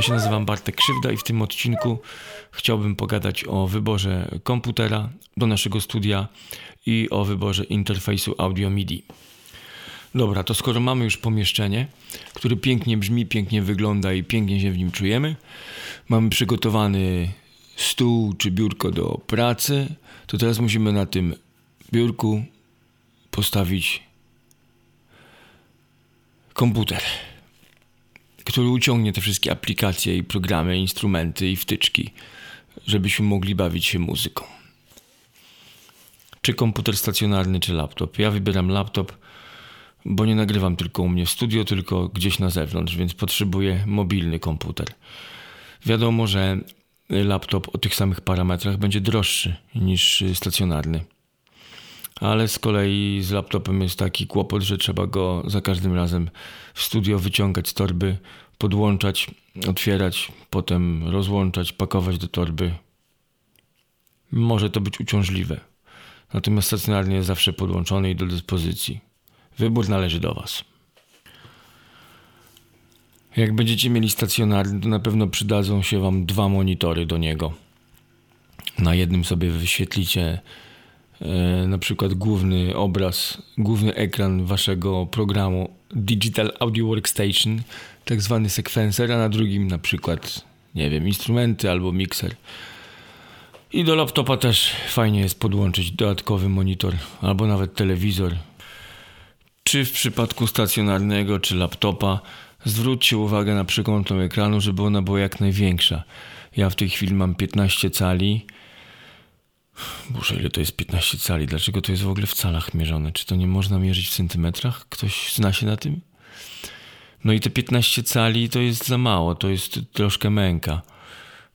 Ja się nazywam Bartek Krzywda i w tym odcinku chciałbym pogadać o wyborze komputera do naszego studia i o wyborze interfejsu audio MIDI. Dobra, to skoro mamy już pomieszczenie, które pięknie brzmi, pięknie wygląda i pięknie się w nim czujemy, mamy przygotowany stół czy biurko do pracy, to teraz musimy na tym biurku postawić komputer który uciągnie te wszystkie aplikacje i programy, instrumenty i wtyczki, żebyśmy mogli bawić się muzyką. Czy komputer stacjonarny, czy laptop? Ja wybieram laptop, bo nie nagrywam tylko u mnie w studio, tylko gdzieś na zewnątrz, więc potrzebuję mobilny komputer. Wiadomo, że laptop o tych samych parametrach będzie droższy niż stacjonarny. Ale z kolei z laptopem jest taki kłopot, że trzeba go za każdym razem w studio wyciągać z torby, podłączać, otwierać, potem rozłączać, pakować do torby. Może to być uciążliwe. Natomiast stacjonarnie jest zawsze podłączony i do dyspozycji. Wybór należy do Was. Jak będziecie mieli stacjonarny, to na pewno przydadzą się Wam dwa monitory do niego. Na jednym sobie wyświetlicie na przykład główny obraz, główny ekran Waszego programu Digital Audio Workstation, tak zwany sekwenser, a na drugim na przykład, nie wiem, instrumenty albo mikser. I do laptopa też fajnie jest podłączyć dodatkowy monitor albo nawet telewizor. Czy w przypadku stacjonarnego czy laptopa zwróćcie uwagę na przekątną ekranu, żeby ona była jak największa. Ja w tej chwili mam 15 cali Boże, ile to jest 15 cali? Dlaczego to jest w ogóle w calach mierzone? Czy to nie można mierzyć w centymetrach? Ktoś zna się na tym? No i te 15 cali to jest za mało, to jest troszkę męka.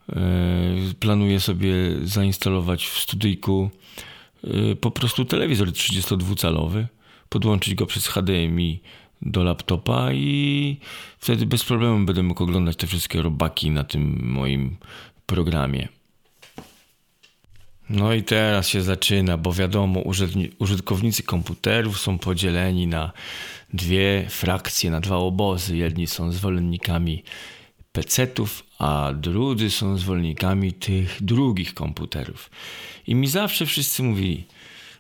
E, planuję sobie zainstalować w studyjku e, po prostu telewizor 32-calowy, podłączyć go przez HDMI do laptopa i wtedy bez problemu będę mógł oglądać te wszystkie robaki na tym moim programie. No i teraz się zaczyna, bo wiadomo, użytkownicy komputerów są podzieleni na dwie frakcje, na dwa obozy. Jedni są zwolennikami PC-ów, a drudzy są zwolennikami tych drugich komputerów. I mi zawsze wszyscy mówili: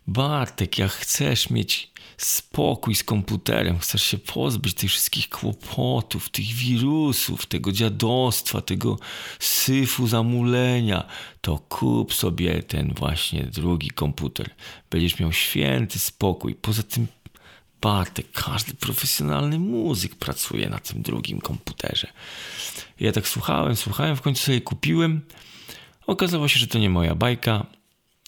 Bartek, jak chcesz mieć spokój z komputerem, chcesz się pozbyć tych wszystkich kłopotów, tych wirusów, tego dziadostwa, tego syfu zamulenia, to kup sobie ten właśnie drugi komputer. Będziesz miał święty spokój. Poza tym Bartek, każdy profesjonalny muzyk pracuje na tym drugim komputerze. Ja tak słuchałem, słuchałem, w końcu sobie kupiłem. Okazało się, że to nie moja bajka.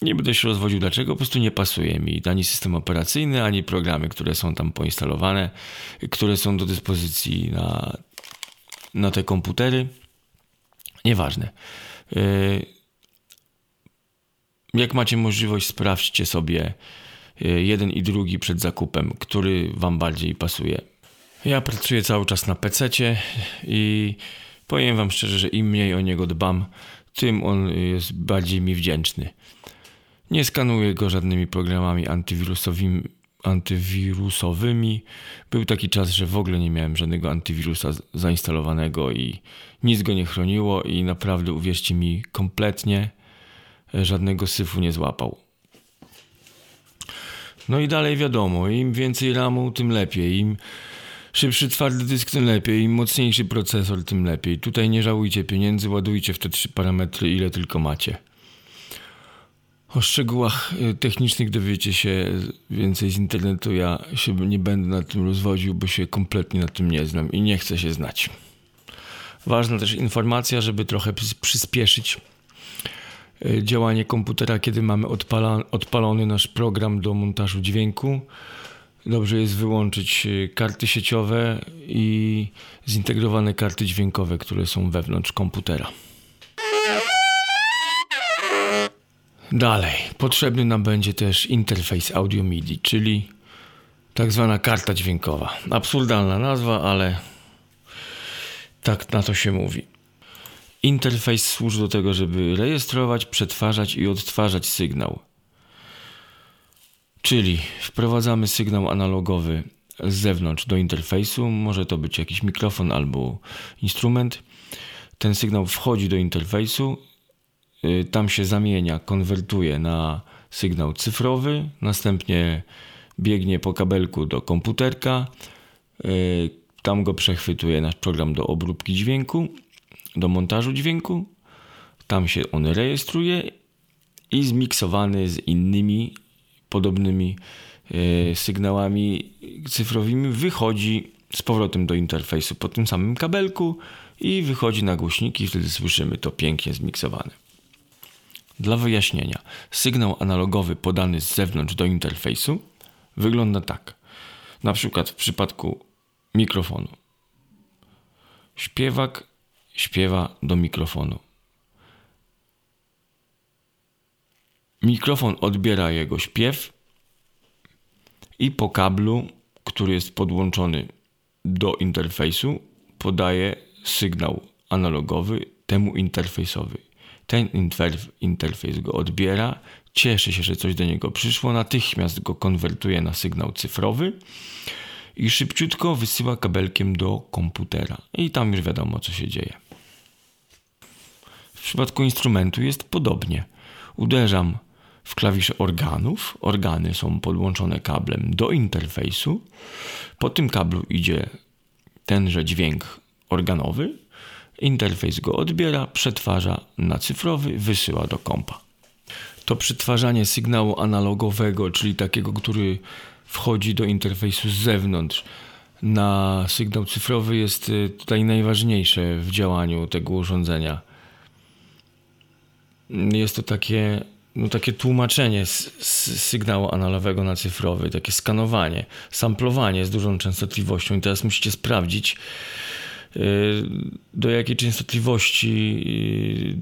Nie będę się rozwodził dlaczego, po prostu nie pasuje mi ani system operacyjny, ani programy, które są tam poinstalowane, które są do dyspozycji na, na te komputery. Nieważne. Y, jak macie możliwość, sprawdźcie sobie y, jeden i drugi przed zakupem, który Wam bardziej pasuje. Ja pracuję cały czas na PC i powiem Wam szczerze, że im mniej o niego dbam, tym on jest bardziej mi wdzięczny. Nie skanuję go żadnymi programami antywirusowymi, antywirusowymi. Był taki czas, że w ogóle nie miałem żadnego antywirusa zainstalowanego i nic go nie chroniło i naprawdę uwierzcie mi, kompletnie żadnego syfu nie złapał. No i dalej wiadomo, im więcej RAMu, tym lepiej. Im szybszy twardy dysk, tym lepiej. Im mocniejszy procesor, tym lepiej. Tutaj nie żałujcie pieniędzy, ładujcie w te trzy parametry, ile tylko macie. O szczegółach y, technicznych dowiecie się więcej z internetu. Ja się nie będę nad tym rozwodził, bo się kompletnie na tym nie znam i nie chcę się znać. Ważna też informacja, żeby trochę przyspieszyć y, działanie komputera, kiedy mamy odpala, odpalony nasz program do montażu dźwięku. Dobrze jest wyłączyć y, karty sieciowe i zintegrowane karty dźwiękowe, które są wewnątrz komputera. Dalej, potrzebny nam będzie też interfejs audio MIDI, czyli tak zwana karta dźwiękowa. Absurdalna nazwa, ale tak na to się mówi. Interfejs służy do tego, żeby rejestrować, przetwarzać i odtwarzać sygnał. Czyli wprowadzamy sygnał analogowy z zewnątrz do interfejsu. Może to być jakiś mikrofon albo instrument. Ten sygnał wchodzi do interfejsu, tam się zamienia, konwertuje na sygnał cyfrowy, następnie biegnie po kabelku do komputerka. Y, tam go przechwytuje nasz program do obróbki dźwięku, do montażu dźwięku. Tam się on rejestruje i zmiksowany z innymi podobnymi e, sygnałami cyfrowymi wychodzi z powrotem do interfejsu po tym samym kabelku i wychodzi na głośniki, wtedy słyszymy to pięknie zmiksowane. Dla wyjaśnienia, sygnał analogowy podany z zewnątrz do interfejsu wygląda tak. Na przykład w przypadku mikrofonu. Śpiewak śpiewa do mikrofonu. Mikrofon odbiera jego śpiew i po kablu, który jest podłączony do interfejsu, podaje sygnał analogowy temu interfejsowi. Ten interfejs go odbiera, cieszy się, że coś do niego przyszło, natychmiast go konwertuje na sygnał cyfrowy i szybciutko wysyła kabelkiem do komputera. I tam już wiadomo, co się dzieje. W przypadku instrumentu jest podobnie. Uderzam w klawisze organów. Organy są podłączone kablem do interfejsu. Po tym kablu idzie tenże dźwięk organowy. Interfejs go odbiera, przetwarza na cyfrowy, wysyła do kompa. To przetwarzanie sygnału analogowego, czyli takiego, który wchodzi do interfejsu z zewnątrz, na sygnał cyfrowy jest y, tutaj najważniejsze w działaniu tego urządzenia. Jest to takie no, takie tłumaczenie z, z sygnału analogowego na cyfrowy, takie skanowanie, samplowanie z dużą częstotliwością. I teraz musicie sprawdzić, do jakiej częstotliwości, yy,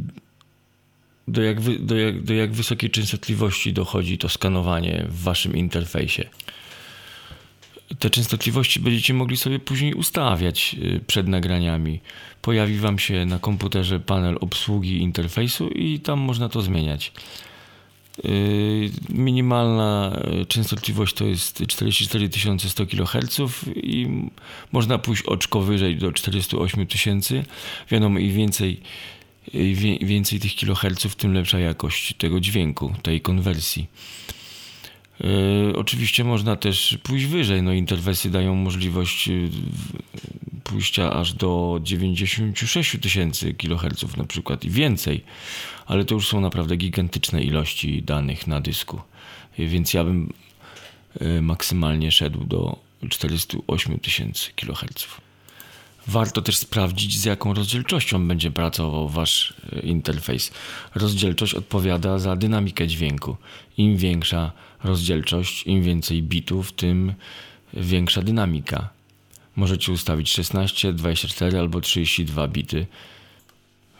do jak, do, jak, do jak wysokiej częstotliwości dochodzi to skanowanie w waszym interfejsie. Te częstotliwości będziecie mogli sobie później ustawiać yy, przed nagraniami. Pojawi Wam się na komputerze panel obsługi interfejsu i tam można to zmieniać. Yy, minimalna yy, częstotliwość to jest 44 100 kHz i można pójść oczko wyżej do 48 tysięcy. Wiadomo, i więcej, więcej tych kiloherców, tym lepsza jakość tego dźwięku, tej konwersji. Yy, oczywiście można też pójść wyżej. No, interfejsy dają możliwość pójścia aż do 96 tysięcy kHz na przykład i więcej, ale to już są naprawdę gigantyczne ilości danych na dysku, więc ja bym e, maksymalnie szedł do 408 tysięcy kHz. Warto też sprawdzić, z jaką rozdzielczością będzie pracował Wasz e, interfejs. Rozdzielczość odpowiada za dynamikę dźwięku. Im większa rozdzielczość, im więcej bitów, tym większa dynamika. Możecie ustawić 16, 24 albo 32 bity.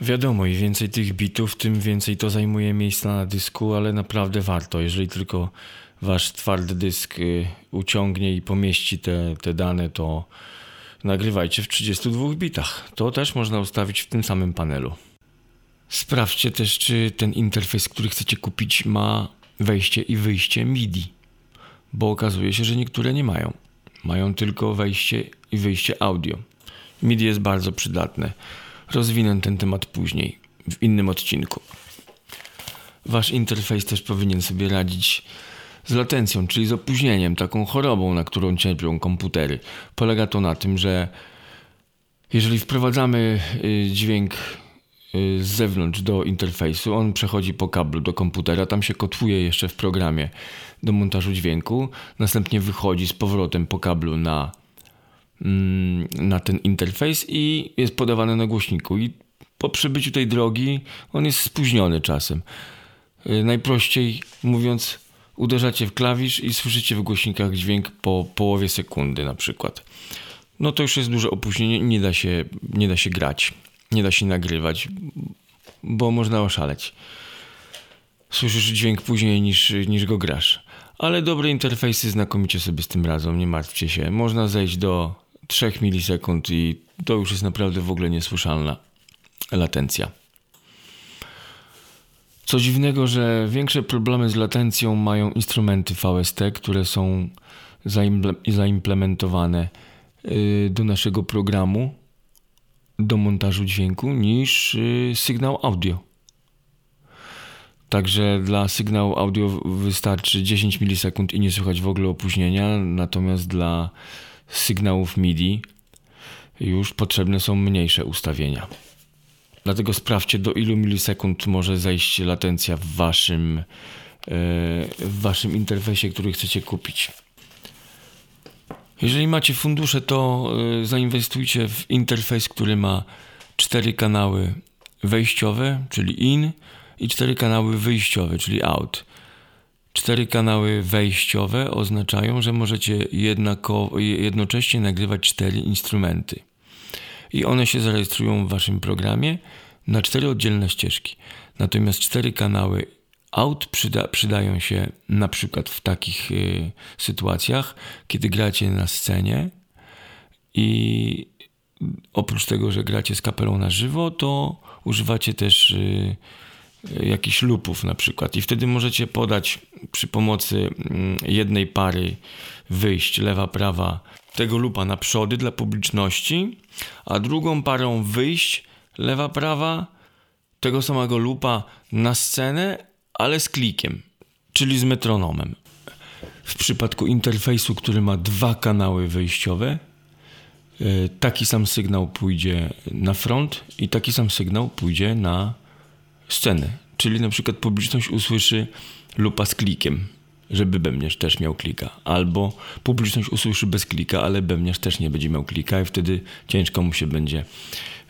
Wiadomo, im więcej tych bitów, tym więcej to zajmuje miejsca na dysku, ale naprawdę warto. Jeżeli tylko wasz twardy dysk y, uciągnie i pomieści te, te dane, to nagrywajcie w 32 bitach. To też można ustawić w tym samym panelu. Sprawdźcie też, czy ten interfejs, który chcecie kupić, ma wejście i wyjście MIDI, bo okazuje się, że niektóre nie mają. Mają tylko wejście i wyjście audio. MIDI jest bardzo przydatne. Rozwinę ten temat później, w innym odcinku. Wasz interfejs też powinien sobie radzić z latencją, czyli z opóźnieniem, taką chorobą, na którą cierpią komputery. Polega to na tym, że jeżeli wprowadzamy y, dźwięk y, z zewnątrz do interfejsu, on przechodzi po kablu do komputera, tam się kotwuje jeszcze w programie do montażu dźwięku, następnie wychodzi z powrotem po kablu na na ten interfejs i jest podawany na głośniku. I po przebyciu tej drogi on jest spóźniony czasem. Y, najprościej mówiąc, uderzacie w klawisz i słyszycie w głośnikach dźwięk po połowie sekundy na przykład. No to już jest duże opóźnienie, nie da się, nie da się grać, nie da się nagrywać, bo można oszaleć. Słyszysz dźwięk później niż, niż go grasz. Ale dobre interfejsy znakomicie sobie z tym radzą, nie martwcie się. Można zejść do 3 milisekund i to już jest naprawdę w ogóle niesłyszalna latencja. Co dziwnego, że większe problemy z latencją mają instrumenty VST, które są zaimplementowane y, do naszego programu do montażu dźwięku niż y, sygnał audio. Także dla sygnału audio wystarczy 10 milisekund i nie słychać w ogóle opóźnienia, natomiast dla sygnałów MIDI już potrzebne są mniejsze ustawienia. Dlatego sprawdźcie do ilu milisekund może zajść latencja w waszym, e, w waszym interfejsie, który chcecie kupić. Jeżeli macie fundusze, to e, zainwestujcie w interfejs, który ma cztery kanały wejściowe, czyli in, i cztery kanały wyjściowe, czyli out. Cztery kanały wejściowe oznaczają, że możecie jednako, jednocześnie nagrywać cztery instrumenty. I one się zarejestrują w waszym programie na cztery oddzielne ścieżki. Natomiast cztery kanały out przyda, przydają się na przykład w takich y, sytuacjach, kiedy gracie na scenie i oprócz tego, że gracie z kapelą na żywo, to używacie też y, jakichś lupów na przykład i wtedy możecie podać przy pomocy mm, jednej pary wyjść lewa, prawa tego lupa na przody dla publiczności, a drugą parą wyjść lewa, prawa tego samego lupa na scenę, ale z klikiem, czyli z metronomem. W przypadku interfejsu, który ma dwa kanały wyjściowe, e, taki sam sygnał pójdzie na front i taki sam sygnał pójdzie na scenę. Czyli na przykład publiczność usłyszy lupa z klikiem, żeby bębniarz też miał klika. Albo publiczność usłyszy bez klika, ale bębniarz też nie będzie miał klika i wtedy ciężko mu się będzie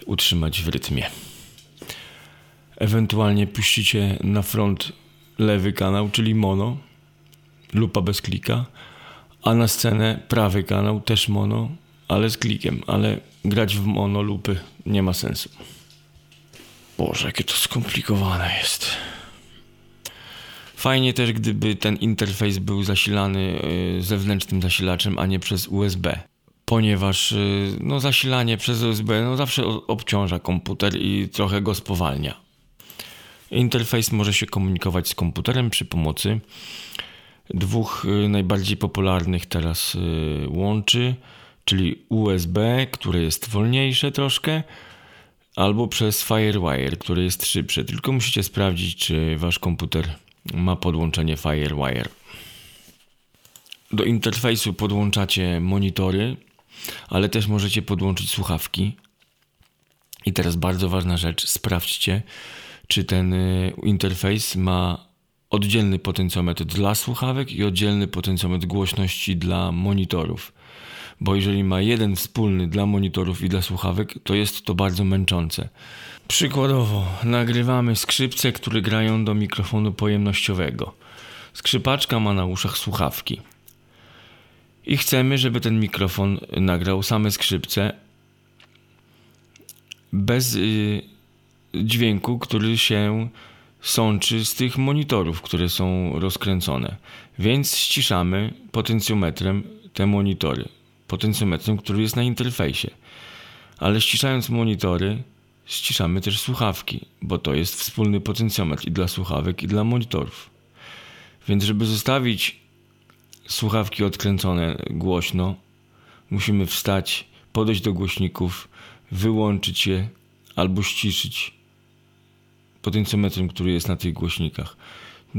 utrzymać w rytmie. Ewentualnie puścicie na front lewy kanał, czyli mono, lupa bez klika, a na scenę prawy kanał, też mono, ale z klikiem, ale grać w mono lupy nie ma sensu. Boże, jakie to skomplikowane jest. Fajnie też, gdyby ten interfejs był zasilany y, zewnętrznym zasilaczem, a nie przez USB. Ponieważ y, no, zasilanie przez USB no, zawsze obciąża komputer i trochę go spowalnia. Interfejs może się komunikować z komputerem przy pomocy dwóch y, najbardziej popularnych teraz łączy, czyli USB, które jest wolniejsze troszkę, albo przez FireWire, które jest szybsze. Tylko musicie sprawdzić, czy wasz komputer ma podłączenie FireWire. Do interfejsu podłączacie monitory, ale też możecie podłączyć słuchawki. I teraz bardzo ważna rzecz, sprawdźcie, czy ten y, interfejs ma oddzielny potencjometr dla słuchawek i oddzielny potencjometr głośności dla monitorów bo jeżeli ma jeden wspólny dla monitorów i dla słuchawek, to jest to bardzo męczące. Przykładowo, nagrywamy skrzypce, które grają do mikrofonu pojemnościowego. Skrzypaczka ma na uszach słuchawki. I chcemy, żeby ten mikrofon nagrał same skrzypce bez y, dźwięku, który się sączy z tych monitorów, które są rozkręcone. Więc ściszamy potencjometrem te monitory potencjometrem, który jest na interfejsie. Ale ściszając monitory, ściszamy też słuchawki, bo to jest wspólny potencjometr i dla słuchawek, i dla monitorów. Więc żeby zostawić słuchawki odkręcone głośno, musimy wstać, podejść do głośników, wyłączyć je albo ściszyć potencjometrem, który jest na tych głośnikach.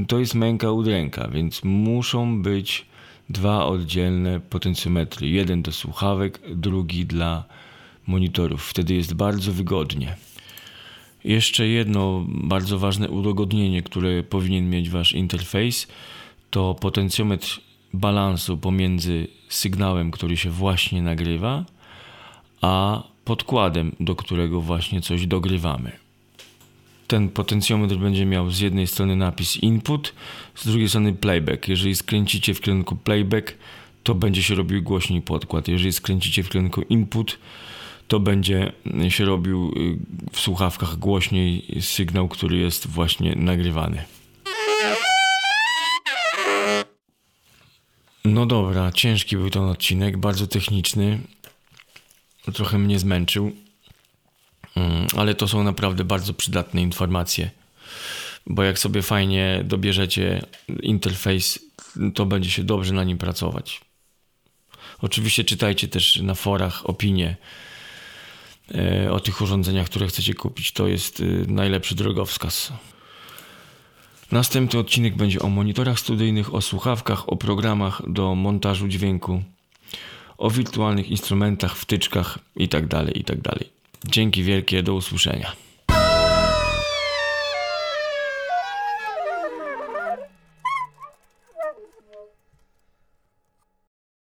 To jest męka udręka, więc muszą być dwa oddzielne potencjometry. Jeden do słuchawek, drugi dla monitorów. Wtedy jest bardzo wygodnie. Jeszcze jedno bardzo ważne udogodnienie, które powinien mieć Wasz interfejs, to potencjometr balansu pomiędzy sygnałem, który się właśnie nagrywa, a podkładem, do którego właśnie coś dogrywamy ten potencjometr będzie miał z jednej strony napis input, z drugiej strony playback. Jeżeli skręcicie w kierunku playback, to będzie się robił głośniej podkład. Jeżeli skręcicie w kierunku input, to będzie się robił y, w słuchawkach głośniej sygnał, który jest właśnie nagrywany. No dobra, ciężki był ten odcinek, bardzo techniczny. Trochę mnie zmęczył. Mm, ale to są naprawdę bardzo przydatne informacje, bo jak sobie fajnie dobierzecie interfejs, to będzie się dobrze na nim pracować. Oczywiście czytajcie też na forach opinie e, o tych urządzeniach, które chcecie kupić. To jest najlepszy drogowskaz. Następny odcinek będzie o monitorach studyjnych, o słuchawkach, o programach do montażu dźwięku, o wirtualnych instrumentach, wtyczkach itd. itd. Dzięki wielkie, do usłyszenia.